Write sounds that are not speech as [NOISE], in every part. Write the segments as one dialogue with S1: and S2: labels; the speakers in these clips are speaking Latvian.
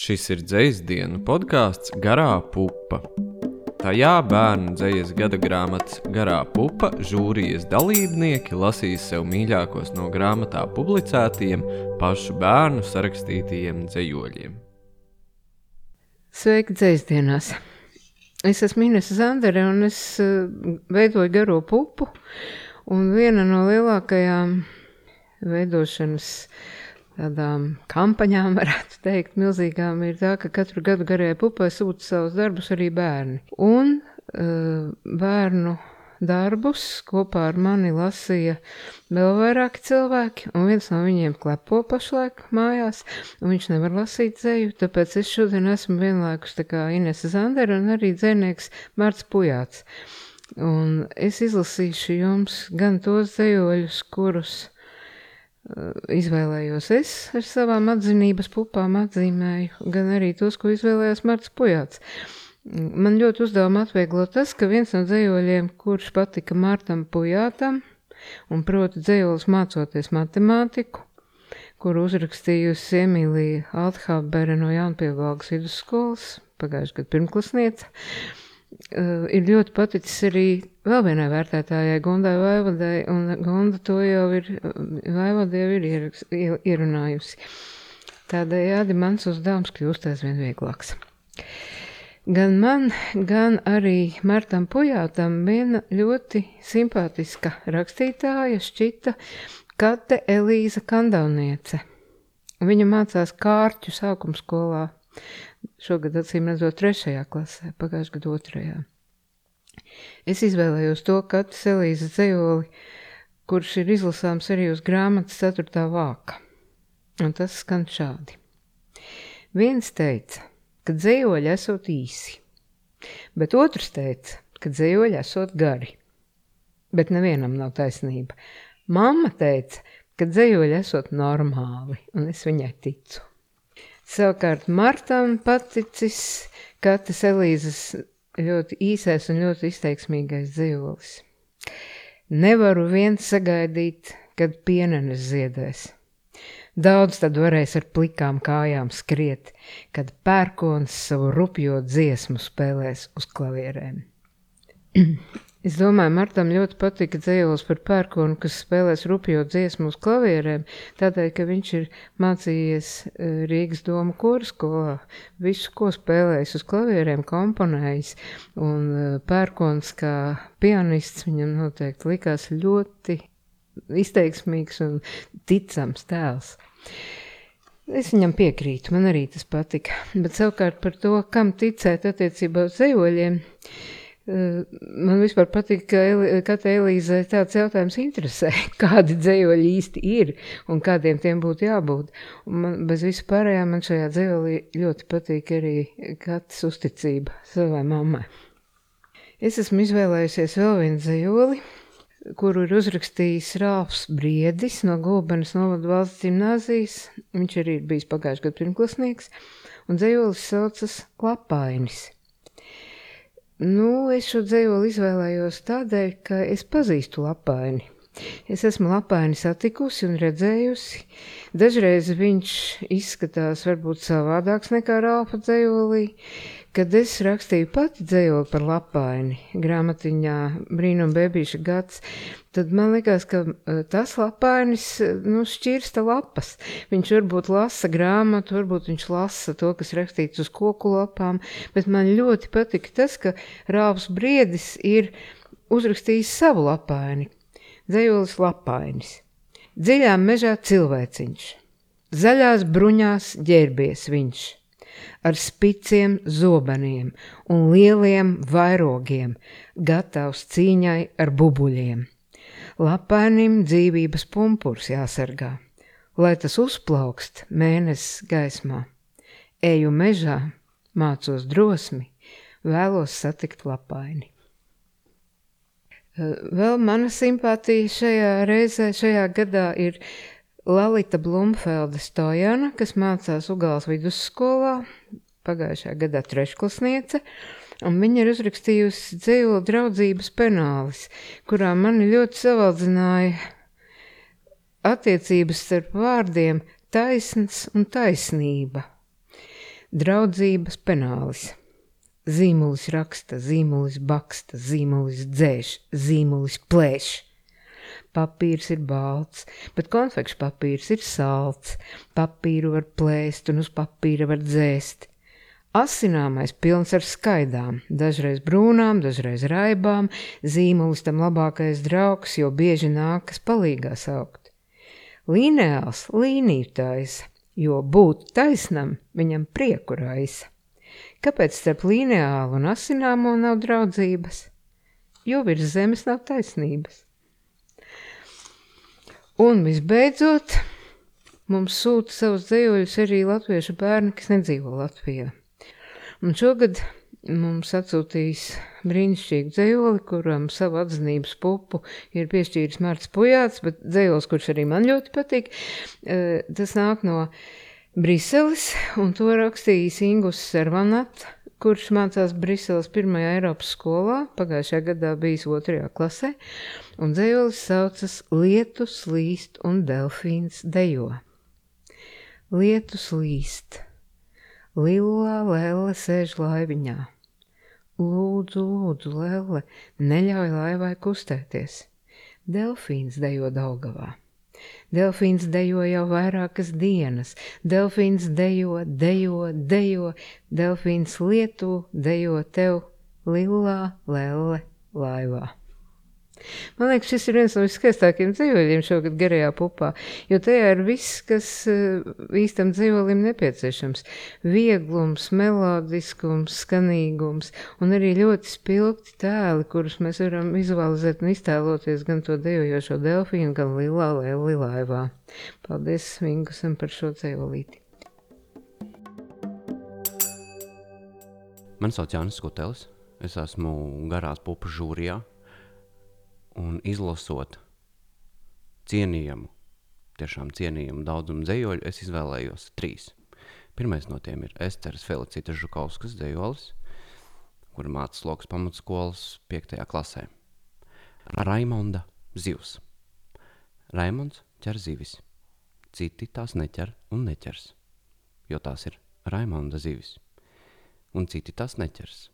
S1: Šis ir dzīs dienu podkāsts Garā pupa. Tajā bērnu dzīslas gada grāmatas Garā pupa žūrijas dalībnieki lasīs sev mīļākos no grāmatā publicētajiem pašu bērnu sarakstītajiem dzējoļiem.
S2: Sveiki, dzēsdienās! Es esmu Inese Zandere un es uh, veidoju garo pupu. Viena no lielākajām veidošanas tādām kampaņām, [LAUGHS] varētu teikt, milzīgām, ir tā, ka katru gadu garajai pupai sūta savus darbus arī bērni. Un uh, bērnu darbus kopā ar mani lasīja vēl vairāki cilvēki, un viens no viņiem klepo pašlaik mājās, un viņš nevar lasīt dzēju, tāpēc es šodien esmu vienlaikus tā kā Inese Zandera un arī dzēnieks Mārts Pujāts. Un es izlasīšu jums gan tos dzējoļus, kurus izvēlējos es ar savām atzinības pupām atzīmēju, gan arī tos, ko izvēlējās Mārts Pujāts. Man ļoti uzdevuma atvieglo tas, ka viens no dzējoļiem, kurš patika Mārtam Pujātam, un proti dzējolis mācoties matemātiku, kuru uzrakstījusi Emīlija Althabere no Jaunpievalgas vidusskolas, pagājušajā gadā pirmklasniece, uh, ir ļoti paticis arī vēl vienai vērtētājai Gundai Vaivadai, un Gunda to jau ir, Vaivada jau ir ierunājusi. Tādējādi mans uzdevums kļūst aizvien vieglāks. Gan man, gan arī Martam Pujātam viena ļoti simpātiska rakstītāja šķita Kate Elīza Kandauniece. Viņa mācās kārķu sākuma skolā. Šogad, acīm redzot, trešajā klasē, pagājušajā gadā otrajā. Es izvēlējos to Kates Elīzes dzējoli, kurš ir izlasāms arī uz grāmatas ceturtā vāka. Un tas skan šādi. Viens teica, ka dzējoļi esot īsi, bet otrs teica, ka dzējoļi esot gari. Bet nevienam nav taisnība. Mamma teica, ka dzējoļi esot normāli, un es viņai ticu. Savukārt Martam paticis Katas Elīzes ļoti īsais un ļoti izteiksmīgais dzīvolis. Nevaru viens sagaidīt, kad pienenes ziedēs. Daudz tad varēs ar plikām kājām skriet, kad pērkons savu rupjo dziesmu spēlēs uz klavierēm. [CLEARS THROAT] Es domāju, Martam ļoti patika dzējols par pērkonu, kas spēlēs rupjo dziesmu uz klavierēm, tādēļ, ka viņš ir mācījies e, Rīgas doma kora skolā. Visu, ko spēlējis uz klavierēm, komponējis, un e, pērkons kā pianists viņam noteikti likās ļoti izteiksmīgs un ticams tēls. Es viņam piekrītu, man arī tas patika. Bet savukārt par to, kam ticēt attiecībā uz zemoļiem, eh, man vispār patīk, ka katra Elīze tāds jautājums interesē, [LAUGHS] kādi dzējoļi īsti ir un kādiem tiem būtu jābūt. Un man, bez visu pārējā man šajā dzējolī ļoti patīk arī katrs uzticība savai mammai. Es esmu izvēlējusies vēl vienu dzējoli, kuru ir uzrakstījis Rāfs Briedis no Gobenas novada valsts gimnāzijas. Viņš arī ir bijis pagājušajā gadā pirmklasnieks, un dzējolis saucas Klapainis. Nu, es šo dzējoli izvēlējos tādēļ, ka es pazīstu Lapaini. Es esmu Lapaini satikusi un redzējusi. Dažreiz viņš izskatās varbūt savādāks nekā Rāfa dzējolī. Kad es rakstīju pati dzējoli par lapaini grāmatiņā Brīnum bebīša gads, tad man likās, ka e, tas lapainis, e, nu, šķirsta lapas. Viņš varbūt lasa grāmatu, varbūt viņš lasa to, kas rakstīts uz koku lapām, bet man ļoti patika tas, ka Rāvs Briedis ir uzrakstījis savu lapaini. Dzējolis lapainis. Dziļā mežā cilvēciņš. Zaļās bruņās ģērbies viņš ar spiciem zobeniem un lieliem vairogiem, gatavs cīņai ar bubuļiem. Lapainim dzīvības pumpurs jāsargā, lai tas uzplaukst mēnesis gaismā. Eju mežā, mācos drosmi, vēlos satikt lapaini. Vēl mana simpātija šajā reizē, šajā gadā ir Lalita Blumfelde Stojana, kas mācās Ugāles vidusskolā, pagājušajā gadā trešklasniece, un viņa ir uzrakstījusi dzīvo draudzības penālis, kurā mani ļoti savaldzināja attiecības starp vārdiem taisns un taisnība. draudzības penālis. Zīmulis raksta, zīmulis baksta, zīmulis dzēš, zīmulis plēš. Papīrs ir balts, bet konfekšu papīrs ir salds. Papīru var plēst un uz papīra var dzēst. Asināmais pilns ar skaidām, dažreiz brūnām, dažreiz raibām, zīmulis tam labākais draugs, jo bieži nākas palīgā saukt. Līneāls līniju taisa, jo būt taisnam viņam prieku raisa. Kāpēc starp lineālu un asināmo nav draudzības? Jo virs zemes nav taisnības. Un visbeidzot, mums sūta savus dzīvoļus arī latviešu bērni, kas nedzīvo Latvijā. Un šogad mums atsūtīs brīnišķīgu dzējoli, kuram savu atzinības pupu ir piešķīris Mārts Pujāts, bet dzējols, kurš arī man ļoti patīk, eh, tas nāk no Briseles, un to rakstījis Ingus Servanat, kurš mācās Briseles pirmajā Eiropas skolā, pagājušajā gadā bijis otrajā klasē, un dzējolis saucas Lietus līst un delfīns dejo. Lietus līst, lilā lēle sēž laiviņā. Lūdzu, lūdzu, lēle, neļauj laivai kustēties. Delfīns dejo Daugavā. Delfīns dejo jau vairākas dienas, delfīns dejo, dejo, dejo, delfīns lietu dejo tev lilā lelle laivā. Man liekas, šis ir viens no viskaistākajiem dzīvojumiem šogad garajā pupā, jo tajā ir viss, kas eh, īstam dzīvojumam nepieciešams. Vieglums, melodiskums, skanīgums un arī ļoti spilgti tēli, kurus mēs varam vizualizēt un iztēloties gan to dejojošo delfīnu, gan lilā lēli laivā. Paldies Vingusam par šo dzīvolīti.
S3: Man sauc Jānis Skutelis. Es esmu garās pupas žūrijā un izlasot cienījamu, tiešām cienījamu daudzumu dzējoļu, es izvēlējos trīs. Pirmais no tiem ir Esteras Felicita Žukauskas dzējolis, kura mācās lokas pamatskolas 5. klasē. Raimonda zivs. Raimonds ķer zivis, citi tās neķer un neķers, jo tās ir Raimonda zivis, un citi tās neķers,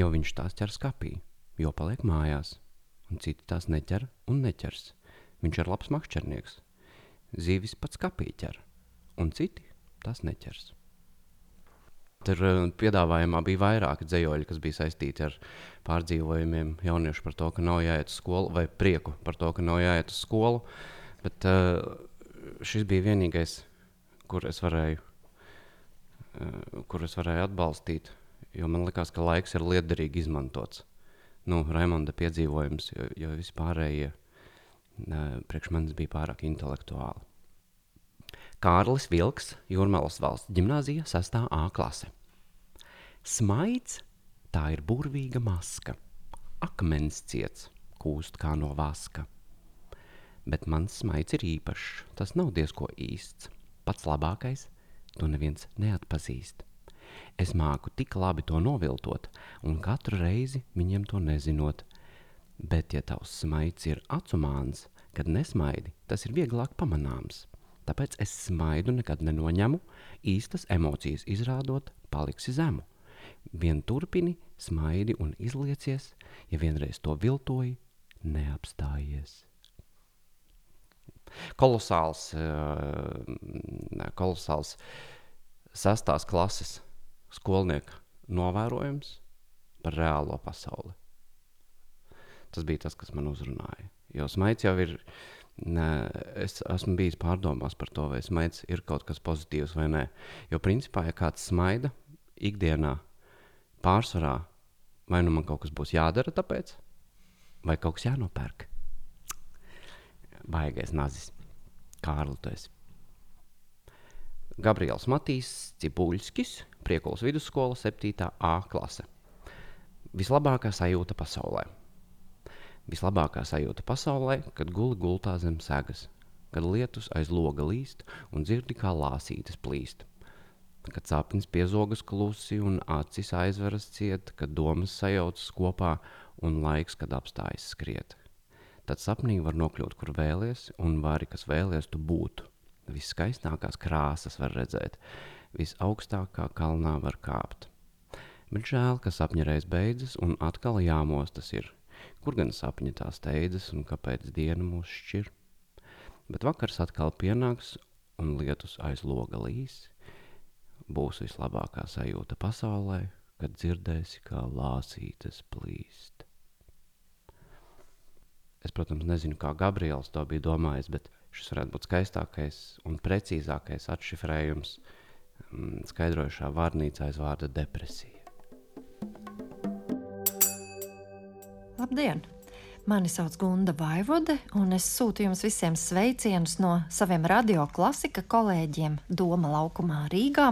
S3: jo viņš tās ķer skapī, jo paliek mājās un citi tās neķer un neķers. Viņš ir labs makšķernieks. Zīvis pats kapī ķer, un citi tās neķers. Tur uh, piedāvājumā bija vairāki dzējoļi, kas bija saistīti ar pārdzīvojumiem jauniešu par to, ka nav jāiet uz skolu, vai prieku par to, ka nav jāiet uz skolu. Bet uh, šis bija vienīgais, kur es varēju, uh, kur es varēju atbalstīt, jo man likās, ka laiks ir liederīgi izmantots nu, Raimonda piedzīvojums, jo, jo vispārējie priekš manis bija pārāk intelektuāli. Kārlis Vilks, Jūrmālas valsts gimnāzija, 6. A klase. Smaids tā ir burvīga maska, akmens ciets, kūst kā no vaska. Bet mans smaids ir īpašs, tas nav diezko īsts. Pats labākais, to neviens neatpazīst. Es māku tik labi to noviltot, un katru reizi viņiem to nezinot. Bet, ja tavs smaids ir acumāns, kad nesmaidi, tas ir vieglāk pamanāms. Tāpēc es smaidu nekad nenoņemu, īstas emocijas izrādot, paliksi zemu. Vien turpini, smaidi un izliecies, ja vienreiz to viltoji, neapstājies. Kolosāls, uh, kolosāls sastās klases skolnieka novērojums par reālo pasauli. Tas bija tas, kas man uzrunāja. Jo smaids jau ir. Ne, es esmu bijis pārdomās par to, vai smaids ir kaut kas pozitīvs vai nē. Jo, principā, ja kāds smaida ikdienā, pārsvarā, vai nu man kaut kas būs jādara, tāpēc, vai kaut kas jānopērk. Baigais nazis. Kārli, tu esi. Gabriels Matīs Cibuļskis, Priekulas vidusskola, 7. A klase. Vislabākā sajūta pasaulē. Vislabākā sajūta pasaulē, kad guli gultā zem segas, kad lietus aiz loga līst un dzirdi kā lāsītes plīst. Kad sapnis piezogas klusi un acis aizveras ciet, kad domas sajaucas kopā un laiks, kad apstājas skriet. Tad sapnī var nokļūt, kur vēlies, un vari, kas vēlies, tu būtu viskaistākās krāsas var redzēt. Visaugstākā kalnā var kāpt. Bet žēl, ka sapņa reiz beidzas un atkal jāmostas ir. Kur gan sapņa tā steidzas un kāpēc diena mūs šķir? Bet vakars atkal pienāks un lietus aiz loga līs. Būs vislabākā sajūta pasaulē, kad dzirdēsi, kā lāsītes plīst. Es, protams, nezinu, kā Gabriels to bija domājis, bet šis varētu būt skaistākais un precīzākais atšifrējums mm, skaidrojušā vārnīcā aiz vārda depresija.
S4: Labdien! Mani sauc Gunda Vaivode, un es sūtu jums visiem sveicienus no saviem radioklasika kolēģiem Doma laukumā Rīgā,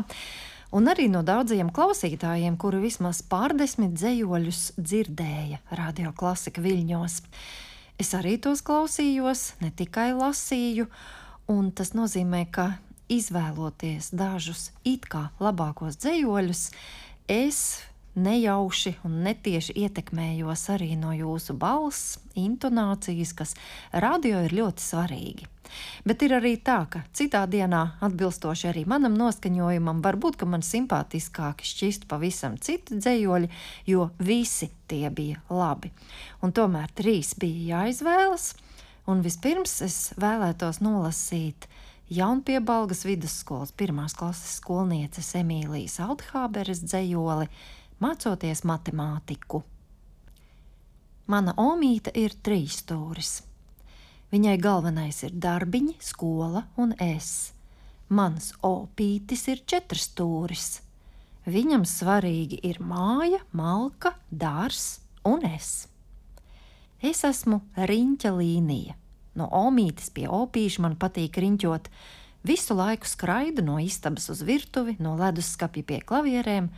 S4: un arī no daudziem klausītājiem, kuri vismaz pārdesmit dzējoļus dzirdēja radioklasika viļņos. Es arī tos klausījos, ne tikai lasīju, un tas nozīmē, ka izvēloties dažus it kā labākos dzējoļus, es nejauši un netieši ietekmējos arī no jūsu balss, intonācijas, kas radio ir ļoti svarīgi. Bet ir arī tā, ka citā dienā, atbilstoši arī manam noskaņojumam, varbūt man simpātiskāki šķist pavisam citi dzējoļi, jo visi tie bija labi. Un tomēr trīs bija jāizvēlas, un vispirms es vēlētos nolasīt Jaunpiebalgas vidusskolas pirmās klases skolnieces Emīlijas Althāberes dzējoli mācoties matemātiku. Mana omīte ir trīs stūris. Viņai galvenais ir darbiņi, skola un es. Mans opītis ir četras stūris. Viņam svarīgi ir māja, malka, dārs un es. Es esmu riņķa līnija. No omītes pie opīša man patīk riņķot. Visu laiku skraidu no istabas uz virtuvi, no leduskapja pie klavierēm,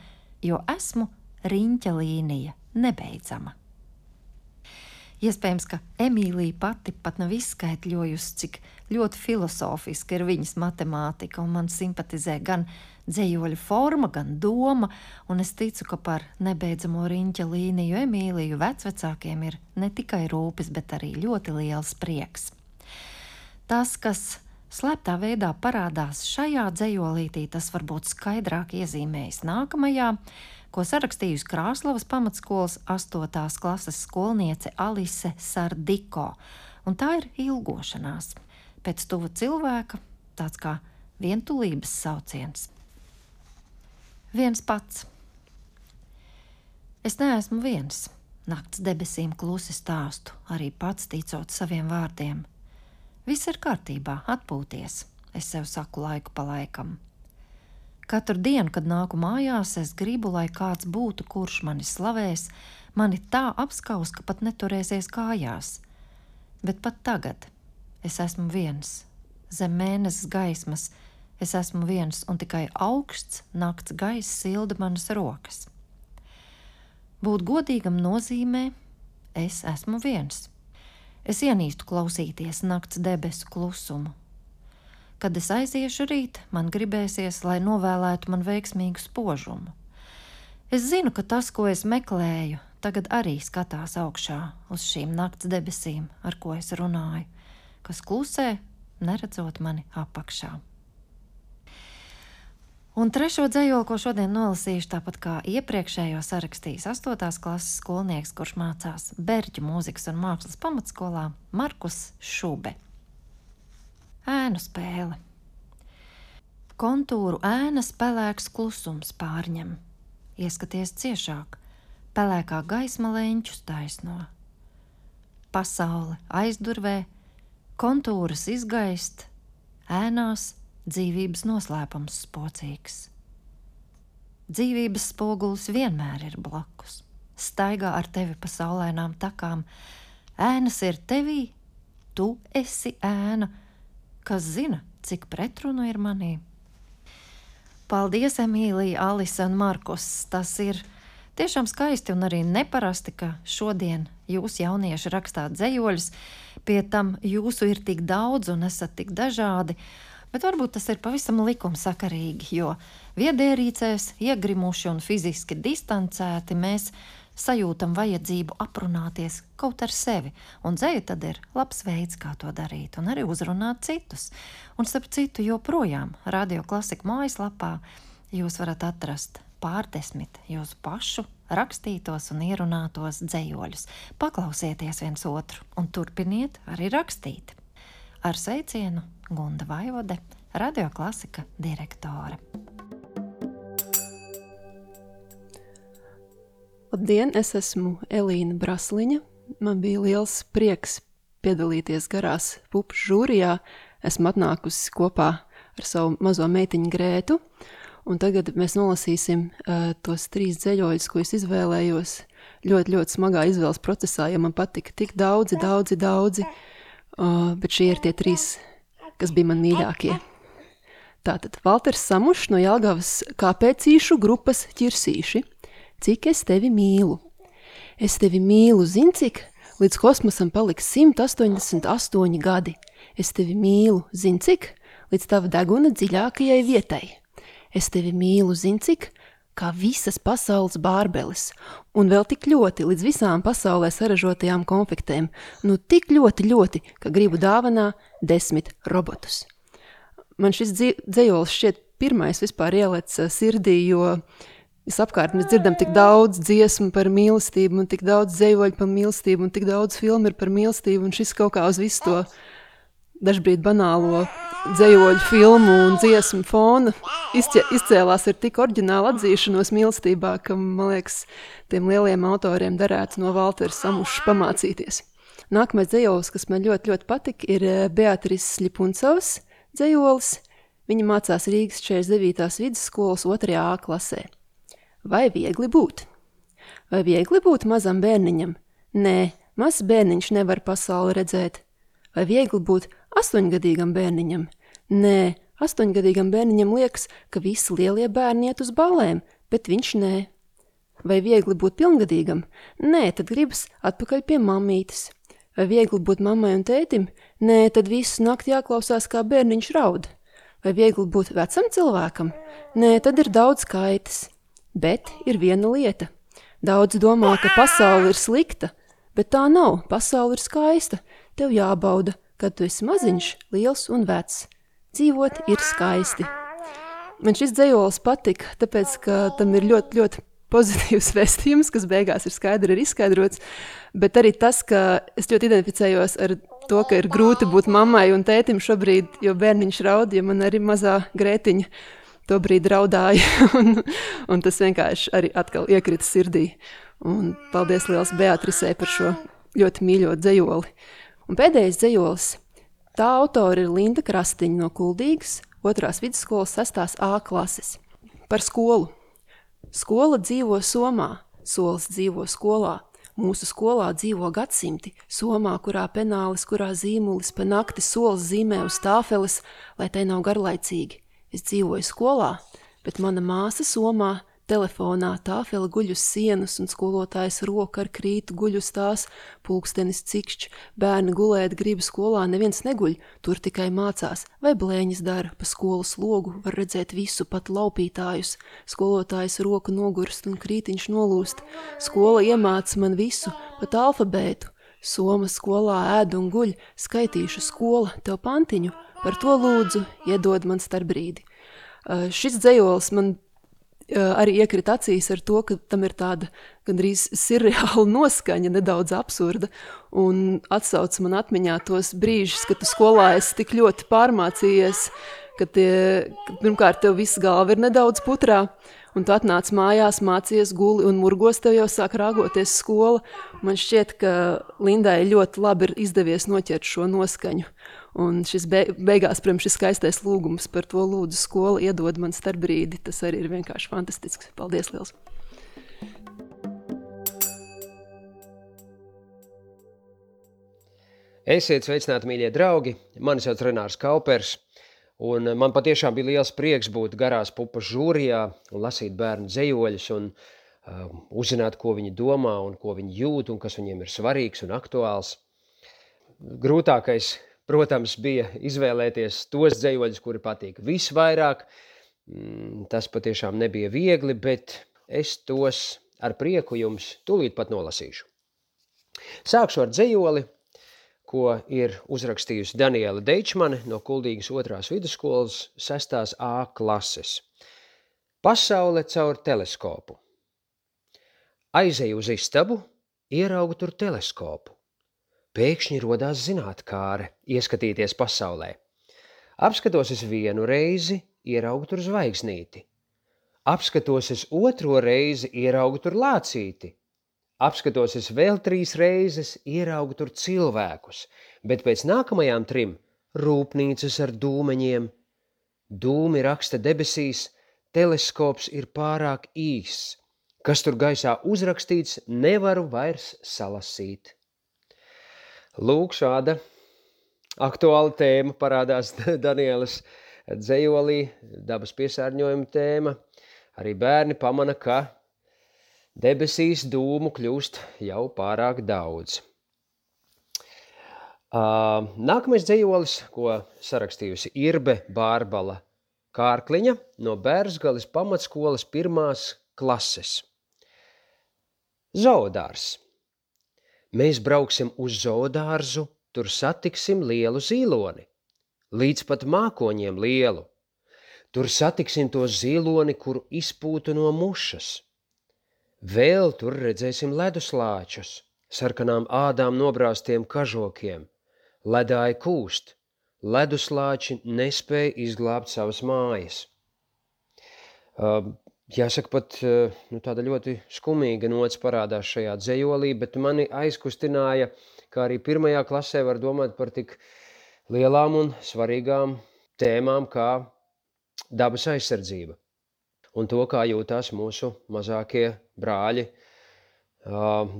S4: jo esmu riņķa līnija, nebeidzama. Iespējams, ka Emīlija pati pat nav izskaidrojusi, cik ļoti filozofiski ir viņas matemātika, un man simpatizē gan dzējoļa forma, gan doma, un es ticu, ka par nebeidzamo riņķa līniju Emīliju vecvecākiem ir ne tikai rūpes, bet arī ļoti liels prieks. Tas, kas slēptā veidā parādās šajā dzējolītī, tas varbūt skaidrāk iezīmējas nākamajā, ko sarakstījusi Krāslavas pamatskolas 8. klases skolniece Alise Sardiko, un tā ir ilgošanās. Pēc tuva cilvēka tāds kā vientulības sauciens. Viens pats. Es neesmu viens. Nakts debesīm klusi stāstu, arī pats ticot saviem vārdiem. Viss ir kārtībā, atpūties, es sev saku laiku pa laikam. Katru dienu, kad nāku mājās, es gribu, lai kāds būtu, kurš mani slavēs, mani tā apskaus, ka pat neturēsies kājās. Bet pat tagad es esmu viens, zem mēnesis gaismas, es esmu viens, un tikai augsts nakts gaiss silda manas rokas. Būt godīgam nozīmē, es esmu viens. Es ienīstu klausīties nakts debesu klusumu, Kad es aiziešu rīt, man gribēsies, lai novēlētu man veiksmīgu spožumu. Es zinu, ka tas, ko es meklēju, tagad arī skatās augšā uz šīm nakts debesīm, ar ko es runāju, kas klusē, neredzot mani apakšā. Un trešo dzējoli, ko šodien nolasīšu, tāpat kā iepriekšējo sarakstījis 8. klases skolnieks, kurš mācās Berģu mūzikas un mākslas pamatskolā Markus Šube. Ēnu spēle. Kontūru ēnas pelēks klusums pārņem. Ieskaties ciešāk, pelēkā gaisma leņķus taisno. Pasaule aizdurvē, kontūras izgaist, ēnās dzīvības noslēpums spocīgs. Dzīvības spogulis vienmēr ir blakus, staigā ar tevi pa saulainām takām. Ēnas ir tevī, tu esi ēna, Kas zina, cik pretrunu ir manī? Paldies, Emīlija, Alisa un Markus. Tas ir tiešām skaisti un arī neparasti, ka šodien jūs jaunieši rakstāt dzējoļus, pie tam jūsu ir tik daudz un esat tik dažādi. Bet varbūt tas ir pavisam likumsakarīgi, jo viedierīcēs, iegrimuši un fiziski distancēti mēs sajūtam vajadzību aprunāties kaut ar sevi, un dzēja tad ir labs veids, kā to darīt, un arī uzrunāt citus. Un starp citu, joprojām radio klasika mājaslapā jūs varat atrast pārdesmit jūsu pašu rakstītos un ierunātos dzējoļus. Paklausieties viens otru un turpiniet arī rakstīt. Ar sveicienu Gunda Vaivode, Radio Klasika direktore.
S5: Labdien, es esmu Elīna Brasliņa. Man bija liels prieks piedalīties garās pupu žūrijā. Esmu atnākusi kopā ar savu mazo meitiņu Grētu. Un tagad mēs nolasīsim uh, tos trīs dzējoļus, ko es izvēlējos. Ļoti, ļoti smagā izvēles procesā, jo man patika tik daudzi, daudzi, daudzi. Uh, bet šie ir tie trīs, kas bija man mīļākie. Tātad Valters Samušs no Jāgavas kāpēcīšu grupas ķirsīši. Cik es tevi mīlu? Es tevi mīlu, zin cik? Līdz kosmosam paliks 188 gadi. Es tevi mīlu, zin cik? Līdz tava deguna dziļākajai vietai. Es tevi mīlu, zin cik? Kā visas pasaules bārbeles, un vēl tik ļoti līdz visām pasaulē saražotajām konfektēm, nu tik ļoti, ļoti, ka gribu dāvanā desmit robotus. Man šis dzējols šķiet pirmais vispār ielec sirdī, jo visapkārt mēs dzirdam tik daudz dziesmu par mīlestību, un tik daudz dzējoļu par mīlestību, un tik daudz filmu ir par mīlestību, un šis kaut kā uz visu to dažbrīd banālo dzējoļu filmu un dziesmu fona izķē, izcēlās ar tik oriģinālu atzīšanos mīlestībā, ka, man liekas, tiem lieliem autoriem derētu no Valtera samušas pamācīties. Nākamais dzējolis, kas man ļoti, ļoti patika, ir Beatrice Lipuncovs dzējolis. Viņa mācās Rīgas 49. vidusskolas 2. A klasē. Vai viegli būt? Vai viegli būt mazam bērniņam? Nē, mazs bērniņš nevar pasauli redzēt. Vai viegli būt astoņgadīgam bērniņam? Nē, astoņgadīgam bērniņam liekas, ka visi lielie bērni iet uz balēm, bet viņš nē. Vai viegli būt pilngadīgam? Nē, tad gribas atpakaļ pie mamītes. Vai viegli būt mammai un tētim? Nē, tad visu nakti jāklausās, kā bērniņš raud. Vai viegli būt vecam cilvēkam? Nē, tad ir daudz kaitas. Bet ir viena lieta. Daudz domā, ka pasaule ir slikta, bet tā nav. Pasaule ir skaista. Tev jābauda, kad tu esi maziņš, liels un vecs. Dzīvot ir skaisti. Man šis dzējols patika, tāpēc, ka tam ir ļoti, ļoti pozitīvs [LAUGHS] vēstījums, kas beigās ir skaidri ir izskaidrots, bet arī tas, ka es ļoti identificējos ar to, ka ir grūti būt mammai un tētim šobrīd, jo bērniņš raud, ja man arī mazā grētiņa to brīdi raudāja, [LAUGHS] un, un tas vienkārši arī atkal iekrita sirdī. Un paldies liels Beatrisē par šo ļoti mīļo dzējoli. Un pēdējais dzējolis, tā autora ir Linda Krastiņa no Kuldīgas, otrās vidusskolas sestās A klases. Par skolu. Skola dzīvo Somā, solis dzīvo skolā. Mūsu skolā dzīvo gadsimti, somā, kurā penālis, kurā zīmulis pa nakti solis zīmē uz tāfeles, lai tai nav garlaicīgi. Es dzīvoju skolā, bet mana māsa somā telefonā tāfeli guļ uz sienas un skolotājs roka ar krītu guļ uz tās, pulkstenis cikšķ, bērni gulēt grib skolā, neviens neguļ, tur tikai mācās, vai blēņas dara, pa skolas logu var redzēt visu, pat laupītājus, skolotājs roku nogurst un krītiņš nolūst, skola iemāca man visu, pat alfabētu, Soma skolā ēd un guļ, skaitīšu skola, tev pantiņu, par to lūdzu, iedod man starbrīdi. Uh, šis dzējols man uh, arī iekrita acīs ar to, ka tam ir tāda gandrīz sirreāla noskaņa, nedaudz absurda, un atsauc man atmiņā tos brīžus, kad tu skolā esi tik ļoti pārmācījies, ka tie, ka pirmkārt tev viss galva ir nedaudz putrā, un tu atnāc mājās, mācies guli un murgos tev jau sāk rāgoties skola. Man šķiet, ka Lindai ļoti labi ir izdevies noķert šo noskaņu. Un šis be, beigās, protams, šis skaistais lūgums par to lūdzu skolu iedod man starp brīdi, tas arī ir vienkārši fantastisks. Paldies liels!
S6: Esiet sveicināti, mīļie draugi! Mani sauc Renārs Kaupers. Un man patiešām bija liels prieks būt garās pupas žūrijā un lasīt bērnu dzējoļus un uh, uzzināt, ko viņi domā un ko viņi jūt un kas viņiem ir svarīgs un aktuāls. Grūtākais, protams, bija izvēlēties tos dzējoļus, kuri patīk visvairāk. Mm, tas patiešām nebija viegli, bet es tos ar prieku jums tūlīt pat nolasīšu. Sākšu ar dzējoli, ko ir uzrakstījusi Daniela Deičmane no Kuldīgas otrās vidusskolas 6. A klases. Pasaule caur teleskopu. Aizeju uz istabu, ieraugu tur teleskopu. Pēkšņi rodās zinātkāre, ieskatīties pasaulē. Apskatos es vienu reizi, ieraugu tur zvaigznīti. Apskatos es otro reizi, ieraugu tur lācīti. Apskatos es vēl trīs reizes, ieraugu tur cilvēkus, bet pēc nākamajām trim rūpnīcas ar dūmeņiem. Dūmi raksta debesīs, teleskops ir pārāk īss. Kas tur gaisā uzrakstīts, nevaru vairs salasīt. Lūk, šāda aktuāla tēma parādās [LAUGHS] Danielas dzējolī, dabas piesārņojuma tēma. Arī bērni pamana, ka debesīs dūmu kļūst jau pārāk daudz. Uh, nākamais dzējolis, ko sarakstījusi Irbe Bārbala Kārkliņa no Bērzgalis pamatskolas pirmās klases. Zoodārs. Mēs brauksim uz zoodārzu, tur satiksim lielu zīloni, līdz pat mākoņiem lielu. Tur satiksim to zīloni, kuru izpūtu no mušas. Vēl tur redzēsim leduslāčus, sarkanām ādām nobrāztiem kažokiem. Ledāji kūst, leduslāči nespēja izglābt savas mājas. Jāsaka, pat uh, nu, tāda ļoti skumīga nots parādās šajā dzējolī, bet mani aizkustināja, kā arī pirmajā klasē var domāt par tik lielām un svarīgām tēmām kā dabas aizsardzība. Un to, kā jūtās mūsu mazākie brāļi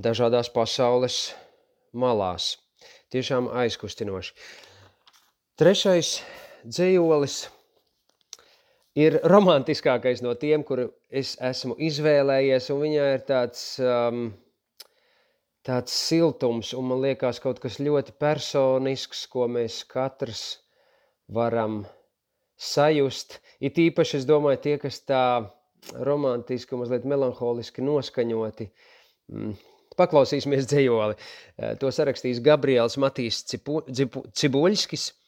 S6: dažādās pasaules malās. Tiešām aizkustinoši. Trešais dzējolis ir romantiskākais no tiem, kuru es esmu izvēlējies, viņā ir tāds, um, tāds siltums, un man liekas kaut kas ļoti personisks, ko mēs katrs varam sajust. It īpaši, es domāju, tie, kas tā romantiski un mazliet melanholiski noskaņoti, mm, paklausīsimies dzējoli. To sarakstījis Gabriels Matīs Cibuļskis, Eh,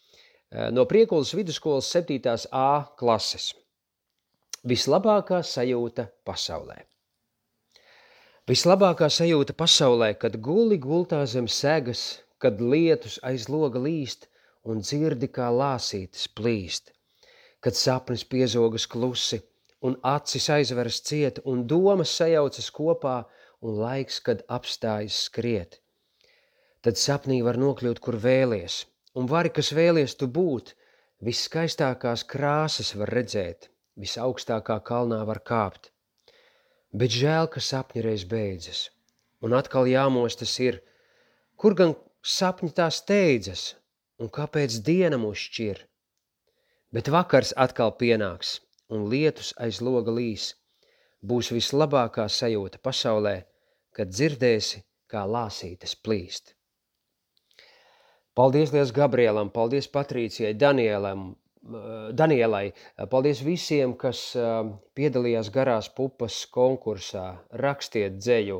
S6: no Priekulas vidusskolas 7. A klases. Vislabākā sajūta pasaulē. Vislabākā sajūta pasaulē, kad guli gultā zem segas, kad lietus aiz loga līst un dzirdi kā lāsītas plīst, kad sapnis piezogas klusi un acis aizveras ciet un domas sajaucas kopā un laiks, kad apstājas skriet. Tad sapnī var nokļūt, kur vēlies – un vari, kas vēlies tu būt, viskaistākās krāsas var redzēt, visaugstākā kalnā var kāpt. Bet žēl, ka sapņi reiz beidzas, un atkal jāmostas ir, kur gan sapņi tā steidzas, un kāpēc diena mūs šķir. Bet vakars atkal pienāks, un lietus aiz loga līs, būs vislabākā sajūta pasaulē, kad dzirdēsi, kā lāsītes plīst. Paldies Liels Gabrielam, paldies Patrīcijai, Danielam, Danielai, paldies visiem, kas piedalījās garās pupas konkursā, rakstiet dzēju,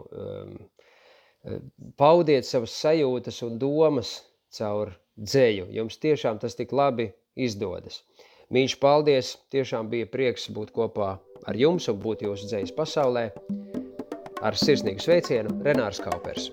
S6: paudiet savas sajūtas un domas caur dzēju. Jums tiešām tas tik labi izdodas. Mīļš, paldies! Tiešām bija prieks būt kopā ar jums un būt jūsu dzējas pasaulē. Ar sirsnīgu sveicienu Renārs Kaupers.